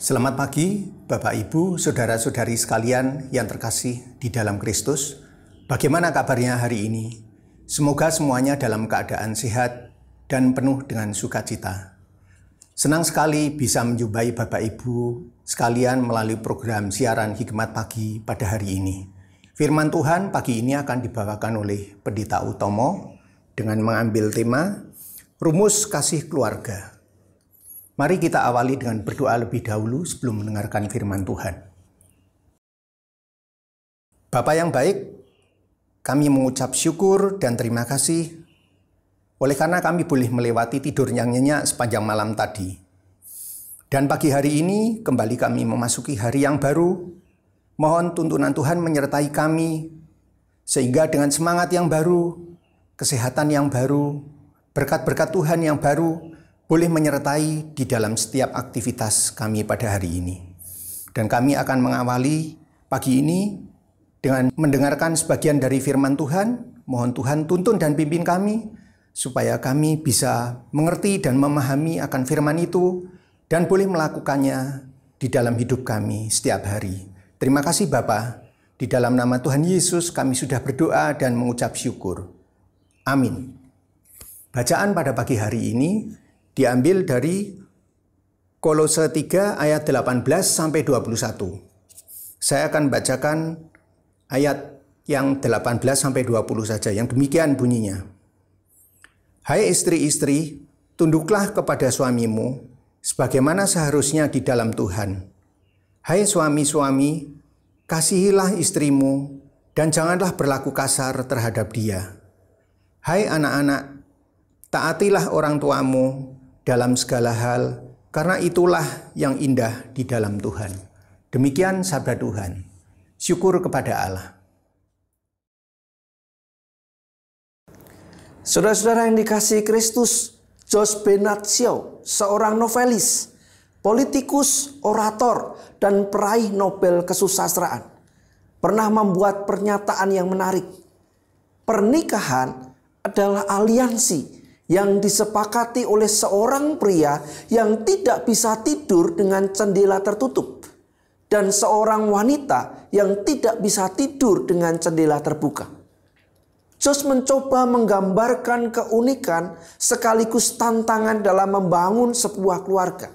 Selamat pagi, Bapak Ibu, saudara-saudari sekalian yang terkasih di dalam Kristus. Bagaimana kabarnya hari ini? Semoga semuanya dalam keadaan sehat dan penuh dengan sukacita. Senang sekali bisa menjumpai Bapak Ibu sekalian melalui program siaran Hikmat Pagi pada hari ini. Firman Tuhan pagi ini akan dibawakan oleh Pendeta Utomo dengan mengambil tema Rumus Kasih Keluarga. Mari kita awali dengan berdoa lebih dahulu sebelum mendengarkan firman Tuhan. Bapa yang baik, kami mengucap syukur dan terima kasih oleh karena kami boleh melewati tidur yang nyenyak sepanjang malam tadi. Dan pagi hari ini kembali kami memasuki hari yang baru. Mohon tuntunan Tuhan menyertai kami sehingga dengan semangat yang baru, kesehatan yang baru, berkat-berkat Tuhan yang baru boleh menyertai di dalam setiap aktivitas kami pada hari ini. Dan kami akan mengawali pagi ini dengan mendengarkan sebagian dari firman Tuhan. Mohon Tuhan tuntun dan pimpin kami supaya kami bisa mengerti dan memahami akan firman itu dan boleh melakukannya di dalam hidup kami setiap hari. Terima kasih Bapa. Di dalam nama Tuhan Yesus kami sudah berdoa dan mengucap syukur. Amin. Bacaan pada pagi hari ini diambil dari Kolose 3 ayat 18 sampai 21. Saya akan bacakan ayat yang 18 sampai 20 saja yang demikian bunyinya. Hai istri-istri, tunduklah kepada suamimu sebagaimana seharusnya di dalam Tuhan. Hai suami-suami, kasihilah istrimu dan janganlah berlaku kasar terhadap dia. Hai anak-anak, taatilah orang tuamu dalam segala hal, karena itulah yang indah di dalam Tuhan. Demikian sabda Tuhan. Syukur kepada Allah. Saudara-saudara yang dikasihi Kristus, Jos Benazio, seorang novelis, politikus, orator, dan peraih Nobel kesusastraan, pernah membuat pernyataan yang menarik. Pernikahan adalah aliansi yang disepakati oleh seorang pria yang tidak bisa tidur dengan jendela tertutup dan seorang wanita yang tidak bisa tidur dengan jendela terbuka. Jos mencoba menggambarkan keunikan sekaligus tantangan dalam membangun sebuah keluarga.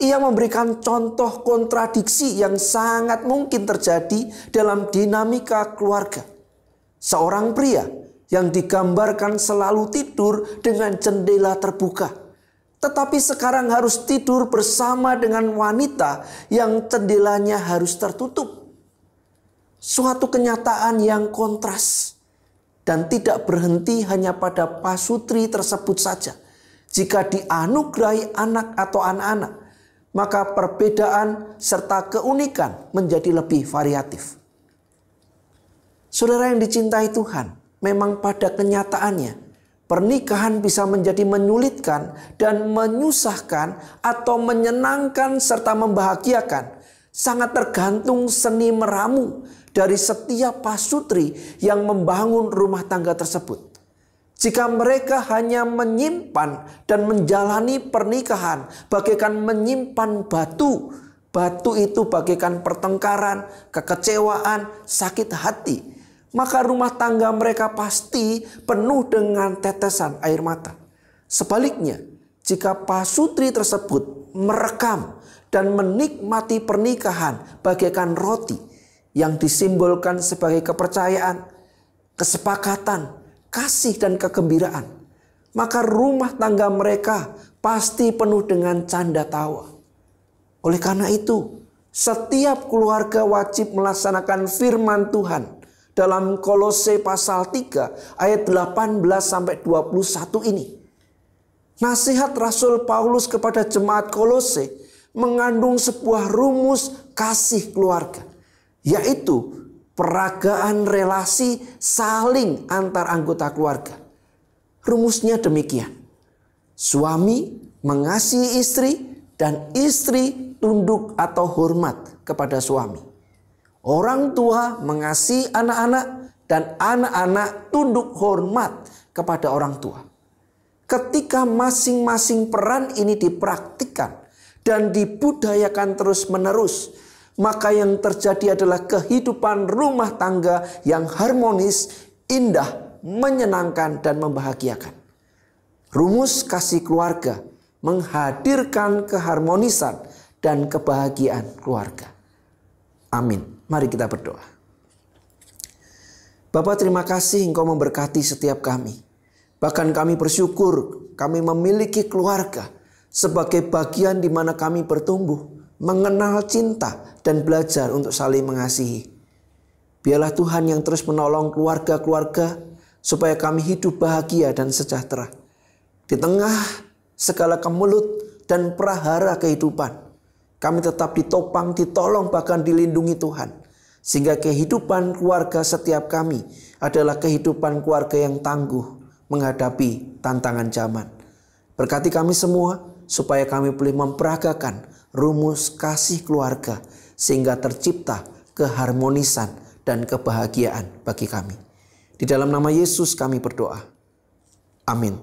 Ia memberikan contoh kontradiksi yang sangat mungkin terjadi dalam dinamika keluarga. Seorang pria yang digambarkan selalu tidur dengan jendela terbuka, tetapi sekarang harus tidur bersama dengan wanita yang jendelanya harus tertutup. Suatu kenyataan yang kontras dan tidak berhenti hanya pada pasutri tersebut saja. Jika dianugerahi anak atau anak-anak, maka perbedaan serta keunikan menjadi lebih variatif. Saudara yang dicintai Tuhan, memang pada kenyataannya pernikahan bisa menjadi menyulitkan dan menyusahkan atau menyenangkan serta membahagiakan. Sangat tergantung seni meramu dari setiap pasutri yang membangun rumah tangga tersebut. Jika mereka hanya menyimpan dan menjalani pernikahan bagaikan menyimpan batu, batu itu bagaikan pertengkaran, kekecewaan, sakit hati, maka rumah tangga mereka pasti penuh dengan tetesan air mata. Sebaliknya, jika pasutri tersebut merekam dan menikmati pernikahan bagaikan roti yang disimbolkan sebagai kepercayaan, kesepakatan, kasih dan kegembiraan, maka rumah tangga mereka pasti penuh dengan canda tawa. Oleh karena itu, setiap keluarga wajib melaksanakan firman Tuhan dalam Kolose pasal 3 ayat 18 sampai 21 ini. Nasihat Rasul Paulus kepada jemaat Kolose mengandung sebuah rumus kasih keluarga, yaitu peragaan relasi saling antar anggota keluarga. Rumusnya demikian. Suami mengasihi istri dan istri tunduk atau hormat kepada suami. Orang tua mengasihi anak-anak dan anak-anak tunduk hormat kepada orang tua. Ketika masing-masing peran ini dipraktikkan dan dibudayakan terus-menerus, maka yang terjadi adalah kehidupan rumah tangga yang harmonis, indah, menyenangkan, dan membahagiakan. Rumus kasih keluarga menghadirkan keharmonisan dan kebahagiaan keluarga. Amin. Mari kita berdoa. Bapak terima kasih Engkau memberkati setiap kami. Bahkan kami bersyukur kami memiliki keluarga sebagai bagian di mana kami bertumbuh, mengenal cinta dan belajar untuk saling mengasihi. Biarlah Tuhan yang terus menolong keluarga-keluarga supaya kami hidup bahagia dan sejahtera. Di tengah segala kemelut dan prahara kehidupan, kami tetap ditopang, ditolong, bahkan dilindungi Tuhan. Sehingga kehidupan keluarga setiap kami adalah kehidupan keluarga yang tangguh menghadapi tantangan zaman. Berkati kami semua supaya kami boleh memperagakan rumus kasih keluarga sehingga tercipta keharmonisan dan kebahagiaan bagi kami. Di dalam nama Yesus kami berdoa. Amin.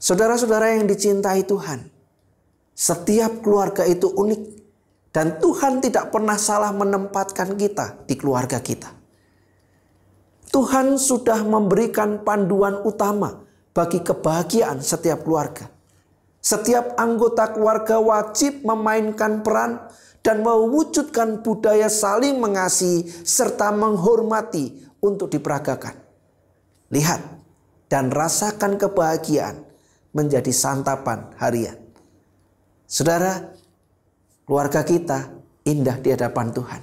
Saudara-saudara yang dicintai Tuhan, setiap keluarga itu unik dan Tuhan tidak pernah salah menempatkan kita di keluarga kita. Tuhan sudah memberikan panduan utama bagi kebahagiaan setiap keluarga. Setiap anggota keluarga wajib memainkan peran dan mewujudkan budaya saling mengasihi serta menghormati untuk diperagakan. Lihat dan rasakan kebahagiaan menjadi santapan harian. Saudara, keluarga kita indah di hadapan Tuhan.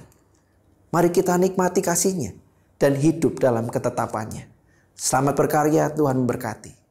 Mari kita nikmati kasihnya dan hidup dalam ketetapannya. Selamat berkarya, Tuhan memberkati.